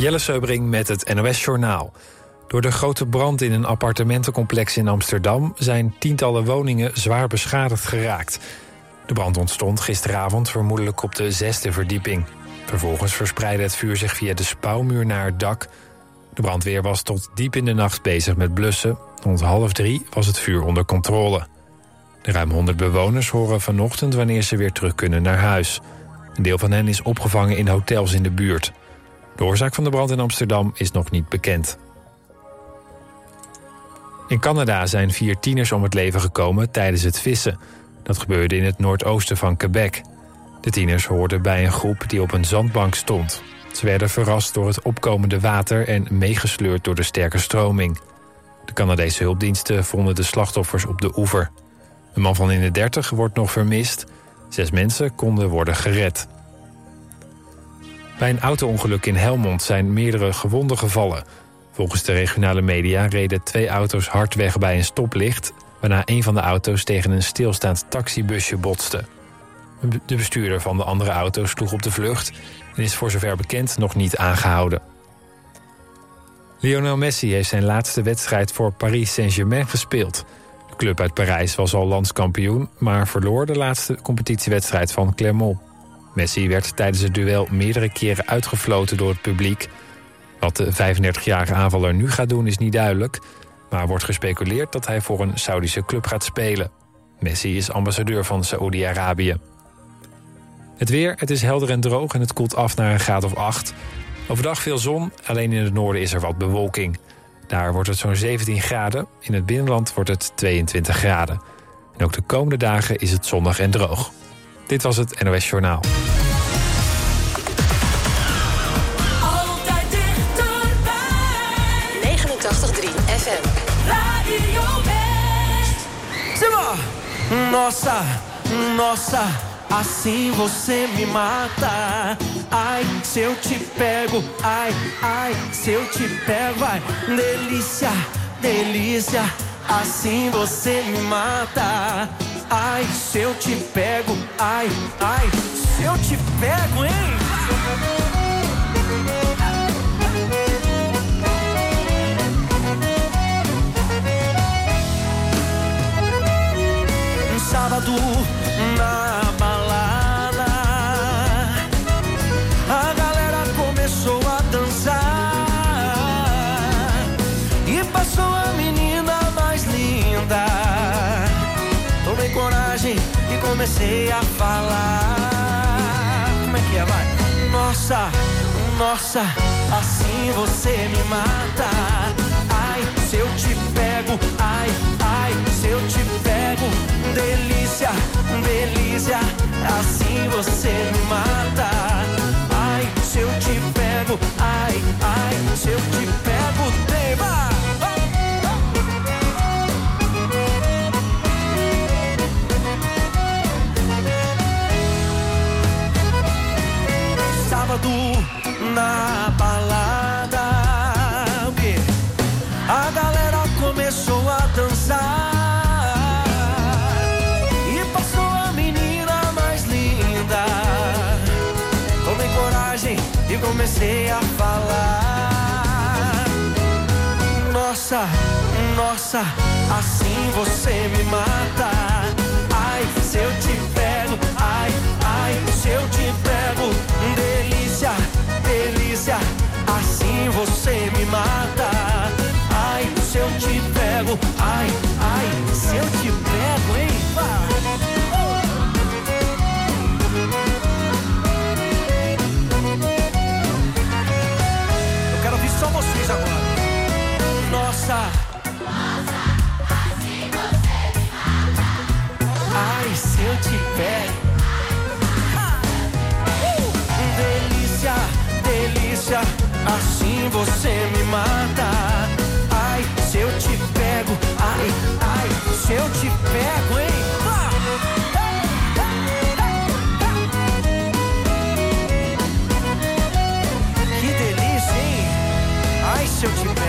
Jelle Seubring met het NOS Journaal. Door de grote brand in een appartementencomplex in Amsterdam... zijn tientallen woningen zwaar beschadigd geraakt. De brand ontstond gisteravond vermoedelijk op de zesde verdieping. Vervolgens verspreidde het vuur zich via de spouwmuur naar het dak. De brandweer was tot diep in de nacht bezig met blussen. Rond half drie was het vuur onder controle. De ruim 100 bewoners horen vanochtend wanneer ze weer terug kunnen naar huis. Een deel van hen is opgevangen in hotels in de buurt. De oorzaak van de brand in Amsterdam is nog niet bekend. In Canada zijn vier tieners om het leven gekomen tijdens het vissen. Dat gebeurde in het noordoosten van Quebec. De tieners hoorden bij een groep die op een zandbank stond. Ze werden verrast door het opkomende water en meegesleurd door de sterke stroming. De Canadese hulpdiensten vonden de slachtoffers op de oever. Een man van in de 30 wordt nog vermist. Zes mensen konden worden gered. Bij een auto-ongeluk in Helmond zijn meerdere gewonden gevallen. Volgens de regionale media reden twee auto's hard weg bij een stoplicht... waarna een van de auto's tegen een stilstaand taxibusje botste. De bestuurder van de andere auto sloeg op de vlucht... en is voor zover bekend nog niet aangehouden. Lionel Messi heeft zijn laatste wedstrijd voor Paris Saint-Germain gespeeld. De club uit Parijs was al landskampioen... maar verloor de laatste competitiewedstrijd van Clermont. Messi werd tijdens het duel meerdere keren uitgefloten door het publiek. Wat de 35-jarige aanvaller nu gaat doen is niet duidelijk... maar wordt gespeculeerd dat hij voor een Saudische club gaat spelen. Messi is ambassadeur van Saoedi-Arabië. Het weer, het is helder en droog en het koelt af naar een graad of 8. Overdag veel zon, alleen in het noorden is er wat bewolking. Daar wordt het zo'n 17 graden, in het binnenland wordt het 22 graden. En ook de komende dagen is het zonnig en droog. Dit was het NOS Journaal. Altijd dichterbij. 89.3 FM. Radio. Simba! Nossa, nossa, assim você me mata. Ai, se eu te pego, ai, ai, se eu te pego, ai, delícia, delícia, assim você me mata. Ai, se eu te pego, ai, ai, se eu te pego, hein? Sábado na comecei a falar. Como é que é, vai? Nossa, nossa, assim você me mata. Ai, se eu te pego, ai, ai, se eu te pego, delícia, delícia, assim você me mata. Ai, se eu te pego, ai, ai, se eu te pego, tema. Sábado na balada? A galera começou a dançar e passou a menina mais linda. Tomei coragem e comecei a falar. Nossa, nossa, assim você me mata. Ai, se eu te pego, ai, ai, se eu te pego, você me mata. Ai, se eu te pego, ai, ai, se eu te assim você me mata. Ai, se eu te pego, ai, ai, se eu te pego, hein? Que delícia, hein? Ai, se eu te pego.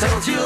told you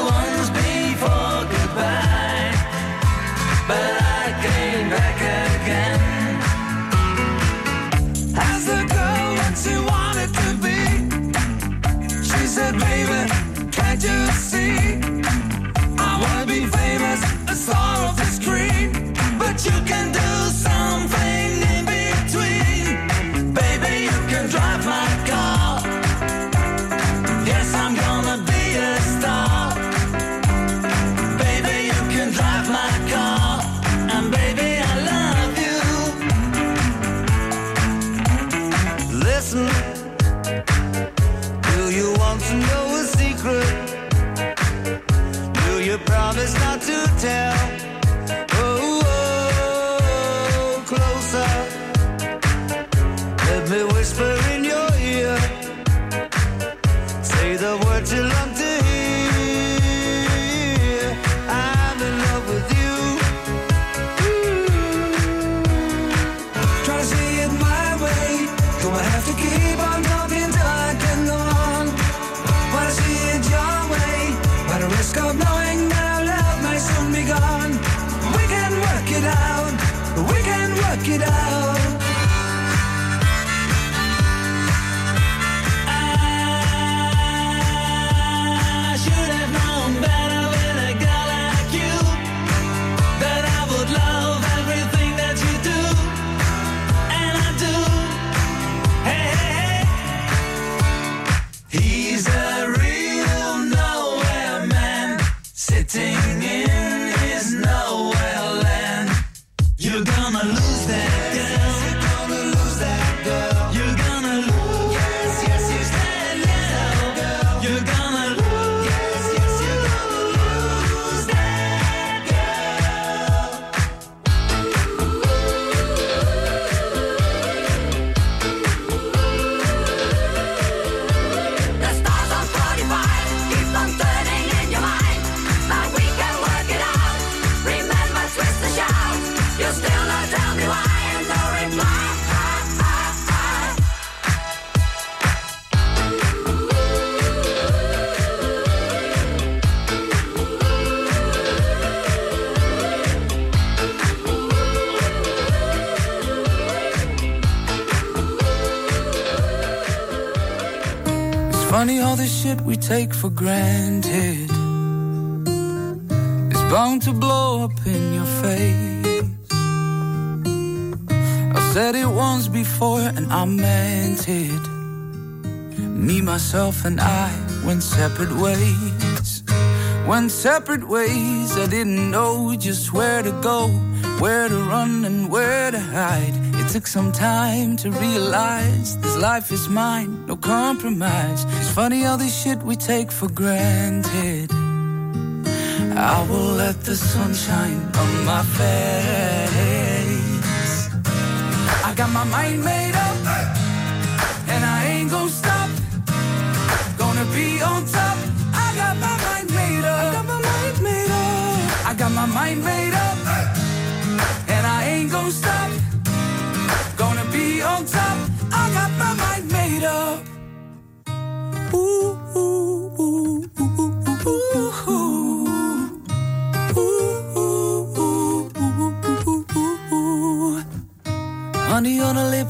we take for granted is bound to blow up in your face. I said it once before and I meant it. Me, myself, and I went separate ways. Went separate ways, I didn't know just where to go, where to run, and where to hide. It took some time to realize this life is mine compromise. It's funny all this shit we take for granted. I will let the sunshine on my face. I got my mind made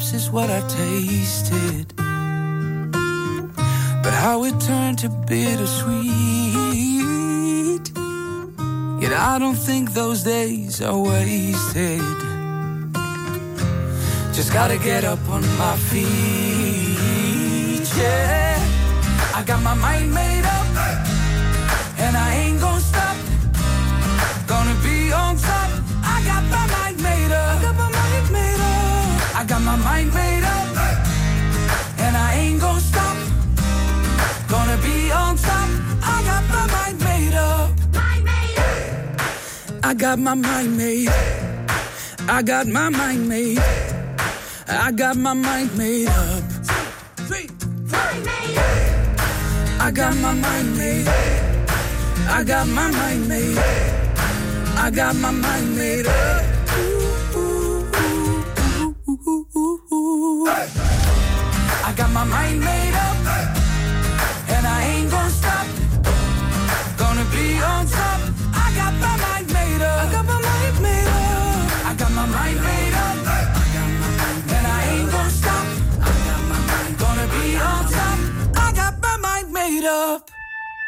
lips is what I tasted. But how it turned to bittersweet. Yet I don't think those days are wasted. Just gotta get up on my feet. Yeah. I got my mind made up. And I ain't gonna stop. Gonna be on top. I got my mind made up, and I ain't gonna stop. Gonna be on top. I got my mind made up. I got my mind made. I got my mind made. I got my mind made up. I got my mind made. I got my mind made. I got my mind made up.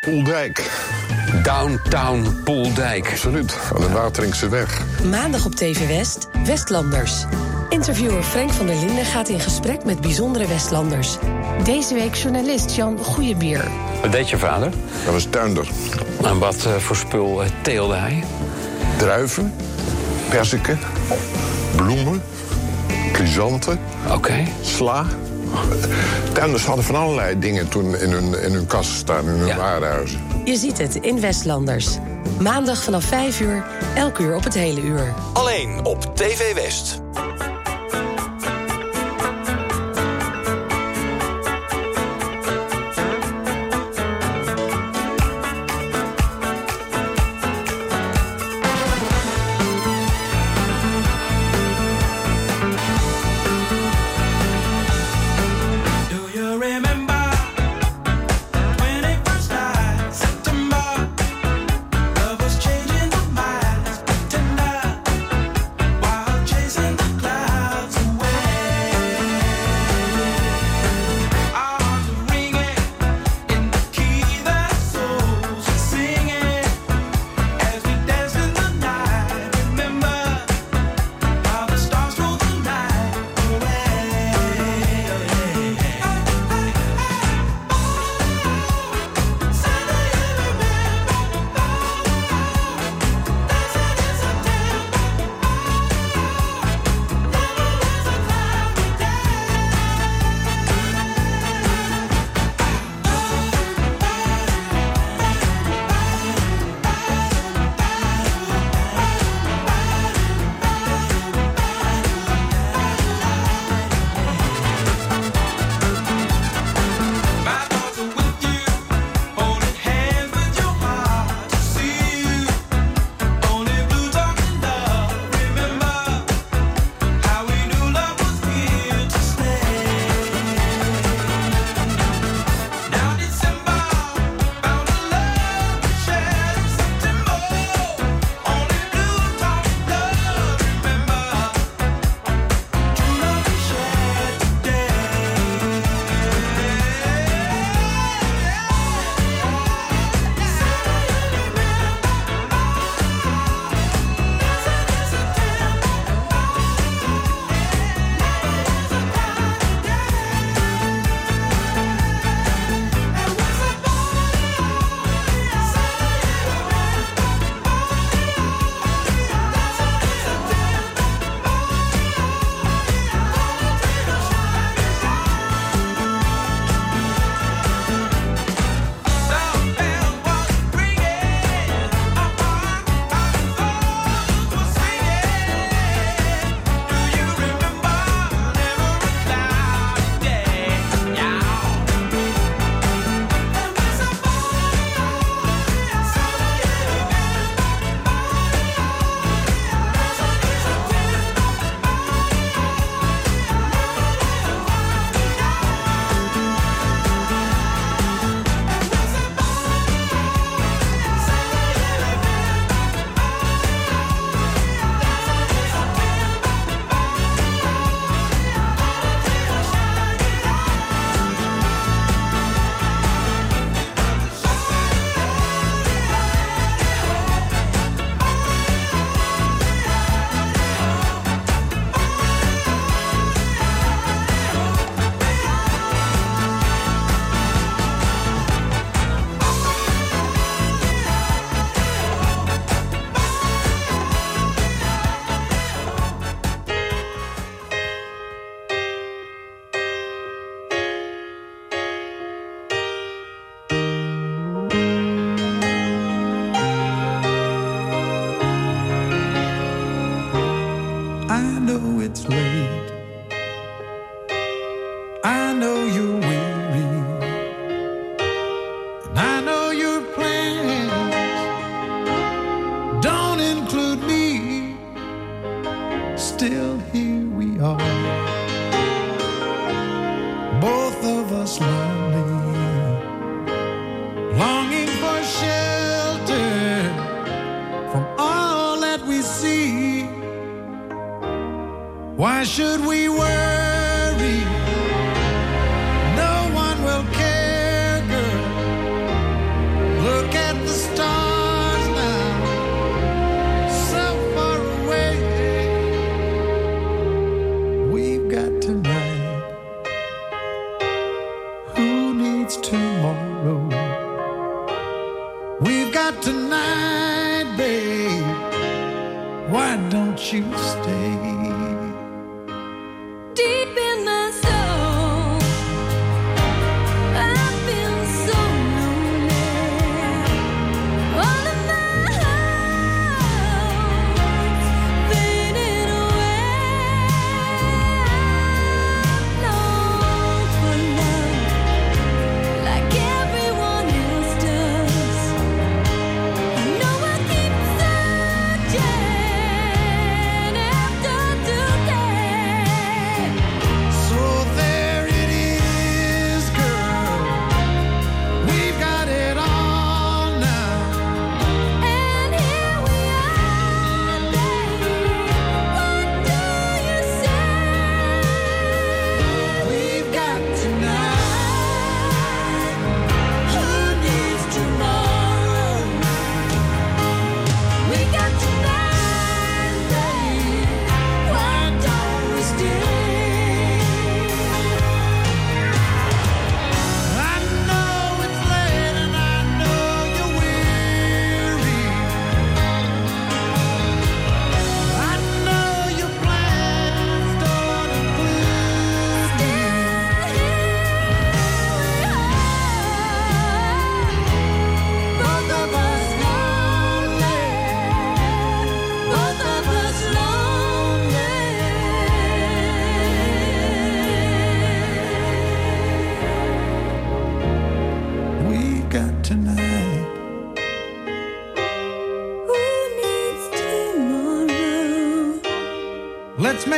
Poeldijk. Downtown Poeldijk. Absoluut, aan de Wateringse weg. Maandag op TV West, Westlanders. Interviewer Frank van der Linden gaat in gesprek met bijzondere Westlanders. Deze week journalist Jan Goeiebier. Wat deed je vader? Dat was tuinder. En wat eh, voor spul eh, teelde hij? Druiven, perziken, bloemen, chrysanten, Oké. sla. Tuinders hadden van allerlei dingen toen in hun, in hun kast staan, in hun Ja. warenhuizen. Je ziet het in Westlanders. Maandag vanaf 5 uur, elk uur op het hele uur. Alleen op TV West.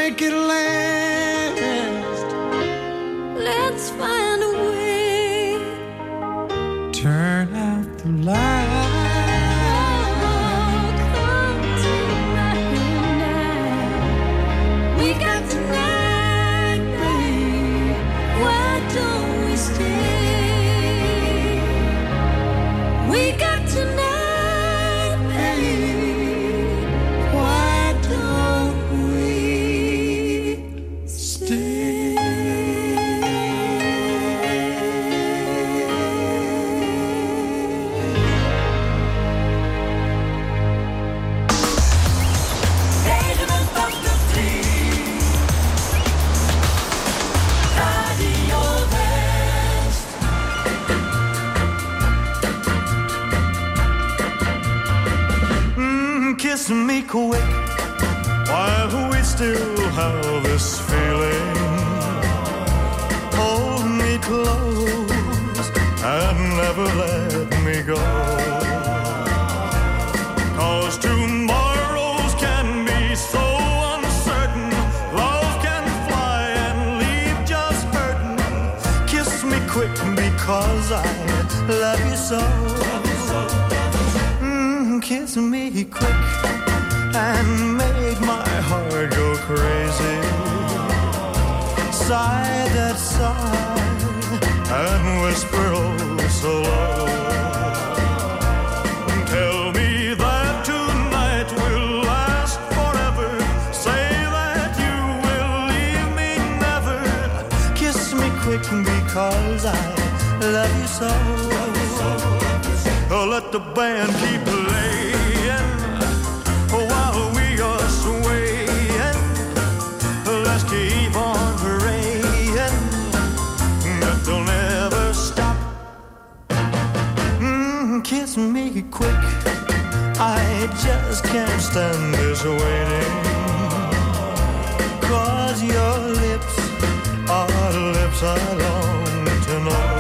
Make it kiss me quick while we still have this feeling. Hold me close and never let me go. Cause tomorrows can be so uncertain. Love can fly and leave just hurting. Kiss me quick because I love you so. Mm, kiss me quick crazy. Sigh that sigh and whisper oh so low. Tell me that tonight will last forever. Say that you will leave me never. Kiss me quick because I love you so. Oh, let the band keep playing Kiss me quick. I just can't stand this waiting. Cause your lips are the lips I long to know.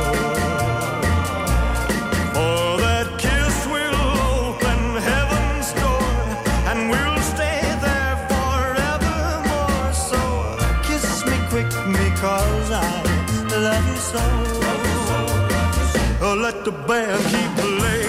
For that kiss will open heaven's door, and we'll stay there forevermore. So kiss me quick because I love you so. Oh, let the band keep playing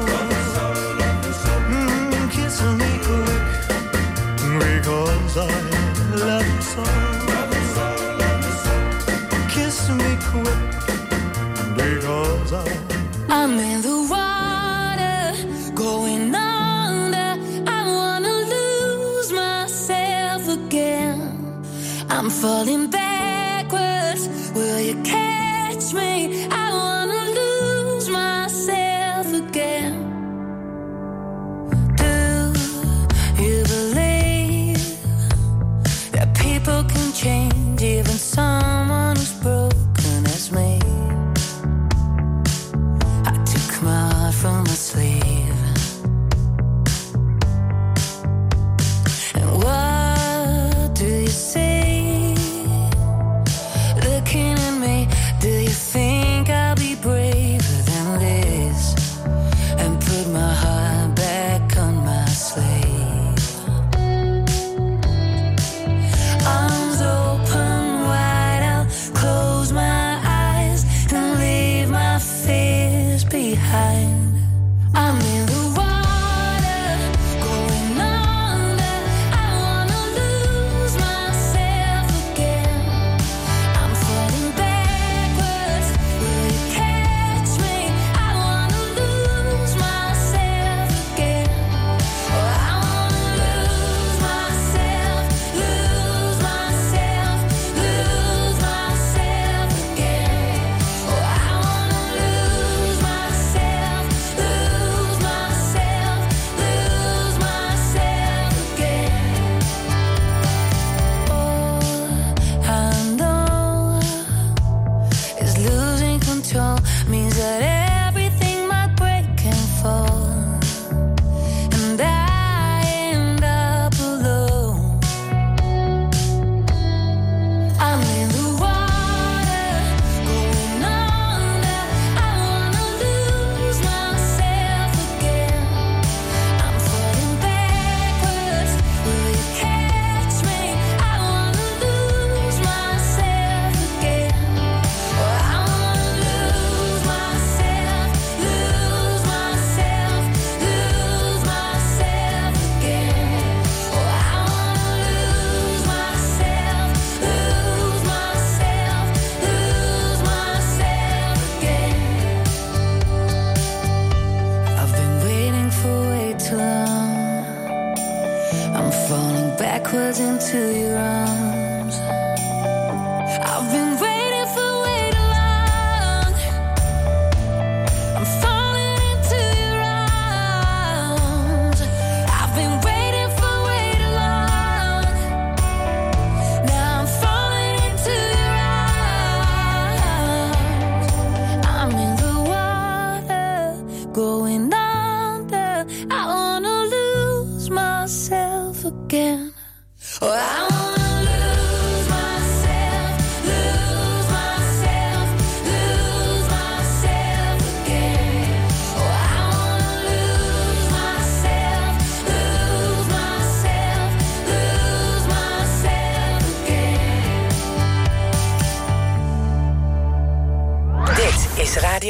song, love song. Kiss me quick because I. I'm in the water, going under. I wanna lose myself again. I'm falling back. I'm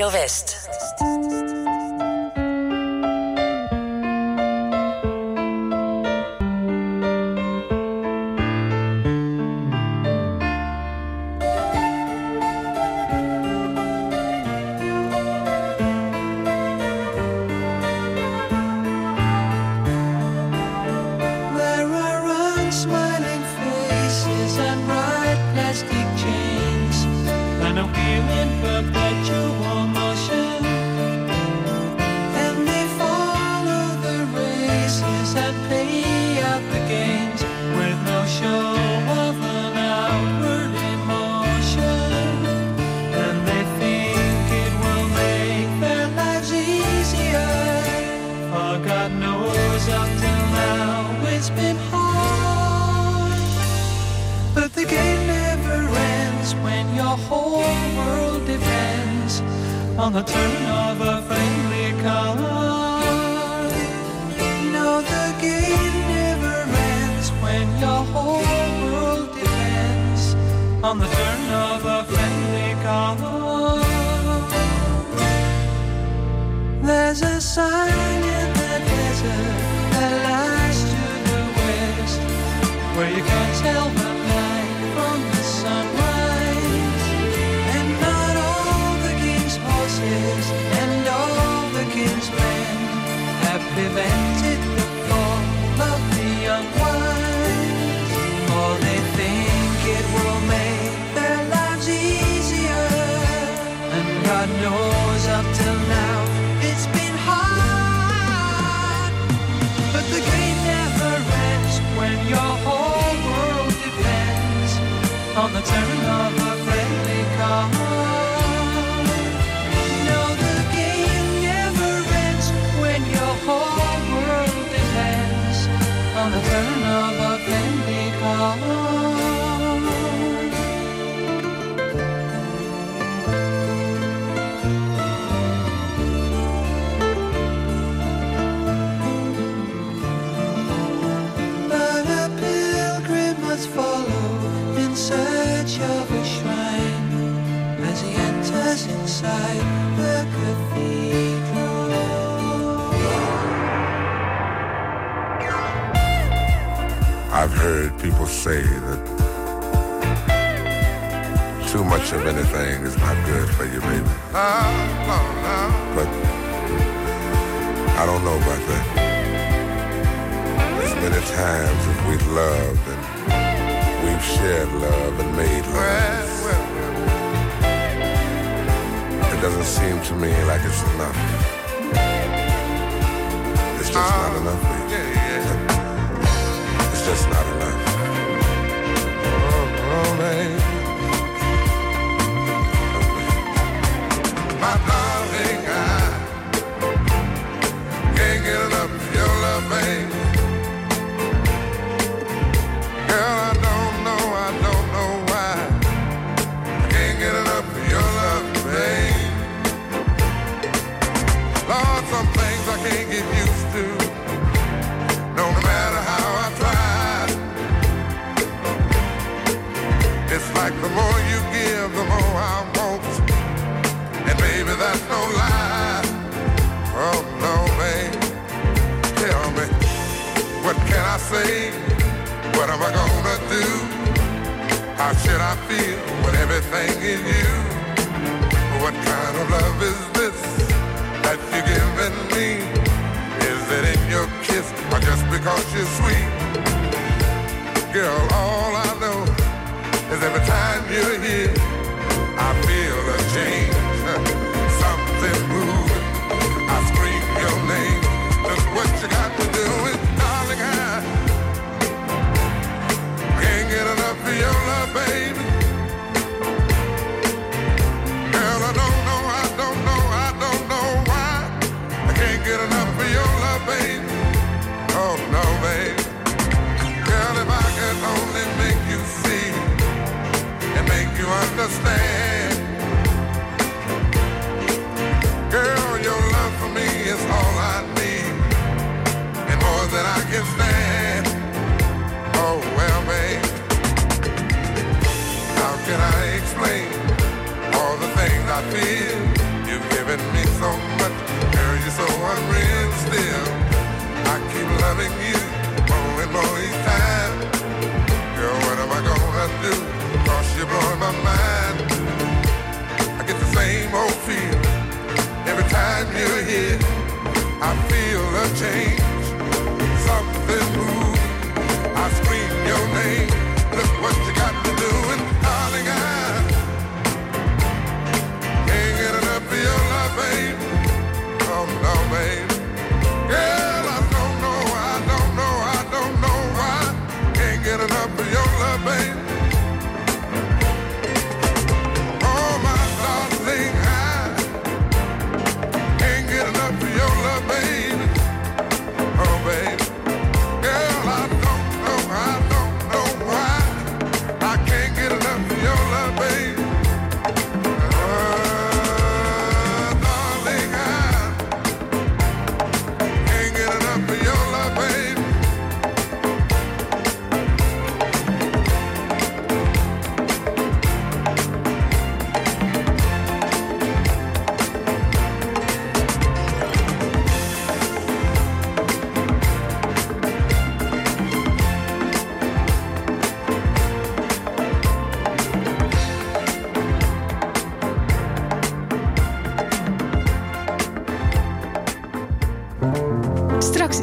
Radio West. There's a sign in the desert that lies to the west, where you can't tell the night from the sunrise. And not all the king's horses and all the king's men have prevented. on the turn of a friendly card. heard people say that too much of anything is not good for you, baby. But I don't know about that. As many times as we've loved and we've shared love and made love, it doesn't seem to me like it's enough. It's just not enough, baby. It's just not enough.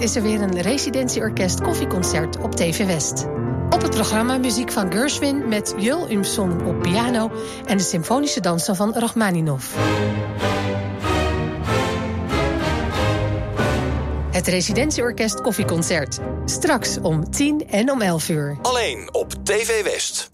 is er weer een residentieorkest koffieconcert op TV West. Op het programma muziek van Gershwin met Jul Umson op piano en de symfonische dansen van Rachmaninoff. Het residentieorkest koffieconcert. Straks om 10 en om 11 uur. Alleen op TV West.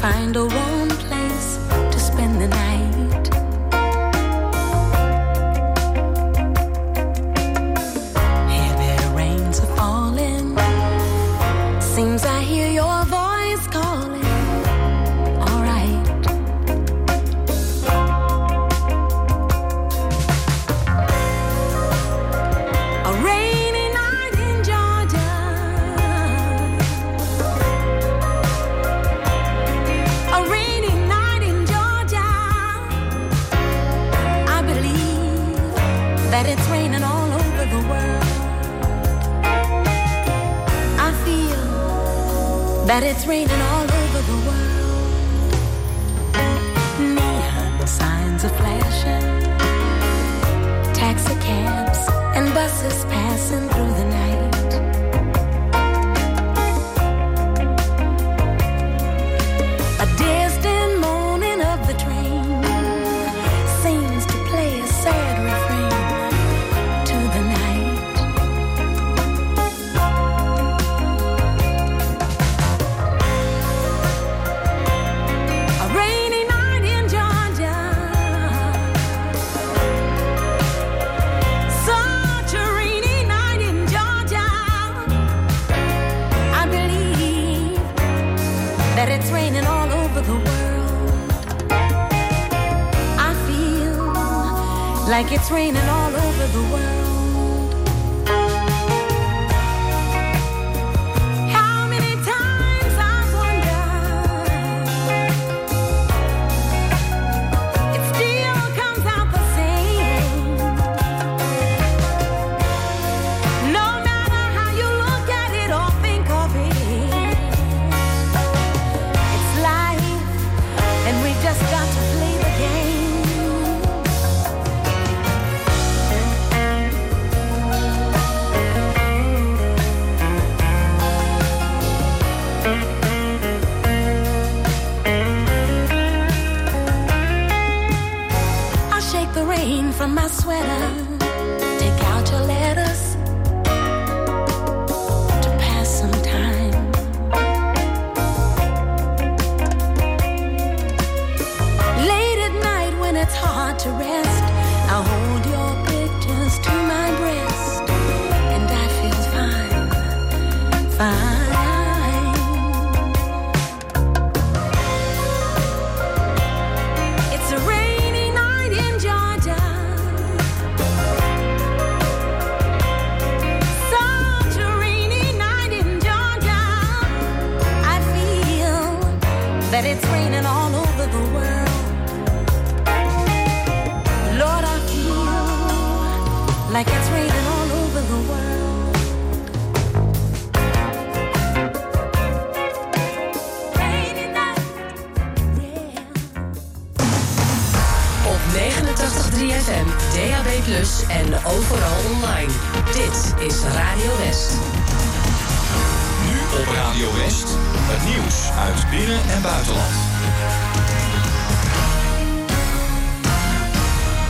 find a way.